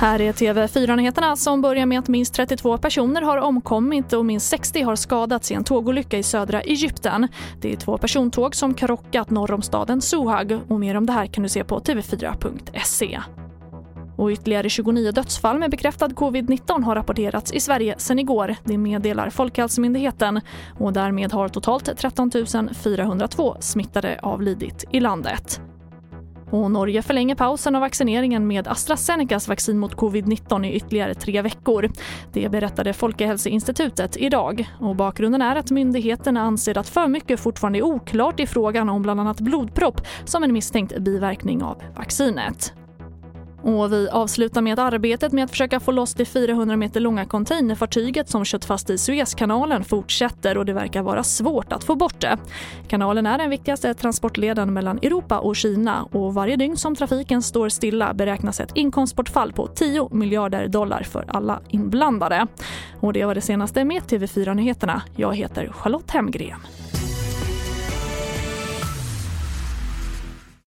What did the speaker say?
Här är TV4-nyheterna som börjar med att minst 32 personer har omkommit och minst 60 har skadats i en tågolycka i södra Egypten. Det är två persontåg som krockat norr om staden Suhag och mer om det här kan du se på tv4.se. Och ytterligare 29 dödsfall med bekräftad covid-19 har rapporterats i Sverige sedan igår. Det meddelar Folkhälsomyndigheten. Och därmed har totalt 13 402 smittade avlidit i landet. Och Norge förlänger pausen av vaccineringen med AstraZenecas vaccin mot covid-19 i ytterligare tre veckor. Det berättade Folkhälsoinstitutet idag. Och bakgrunden är att myndigheterna anser att för mycket fortfarande är oklart i frågan om bland annat blodpropp som en misstänkt biverkning av vaccinet. Och vi avslutar med att arbetet med att försöka få loss det 400 meter långa containerfartyget som kört fast i Suezkanalen fortsätter och det verkar vara svårt att få bort det. Kanalen är den viktigaste transportleden mellan Europa och Kina och varje dygn som trafiken står stilla beräknas ett inkomstbortfall på 10 miljarder dollar för alla inblandade. Och det var det senaste med TV4 Nyheterna. Jag heter Charlotte Hemgren.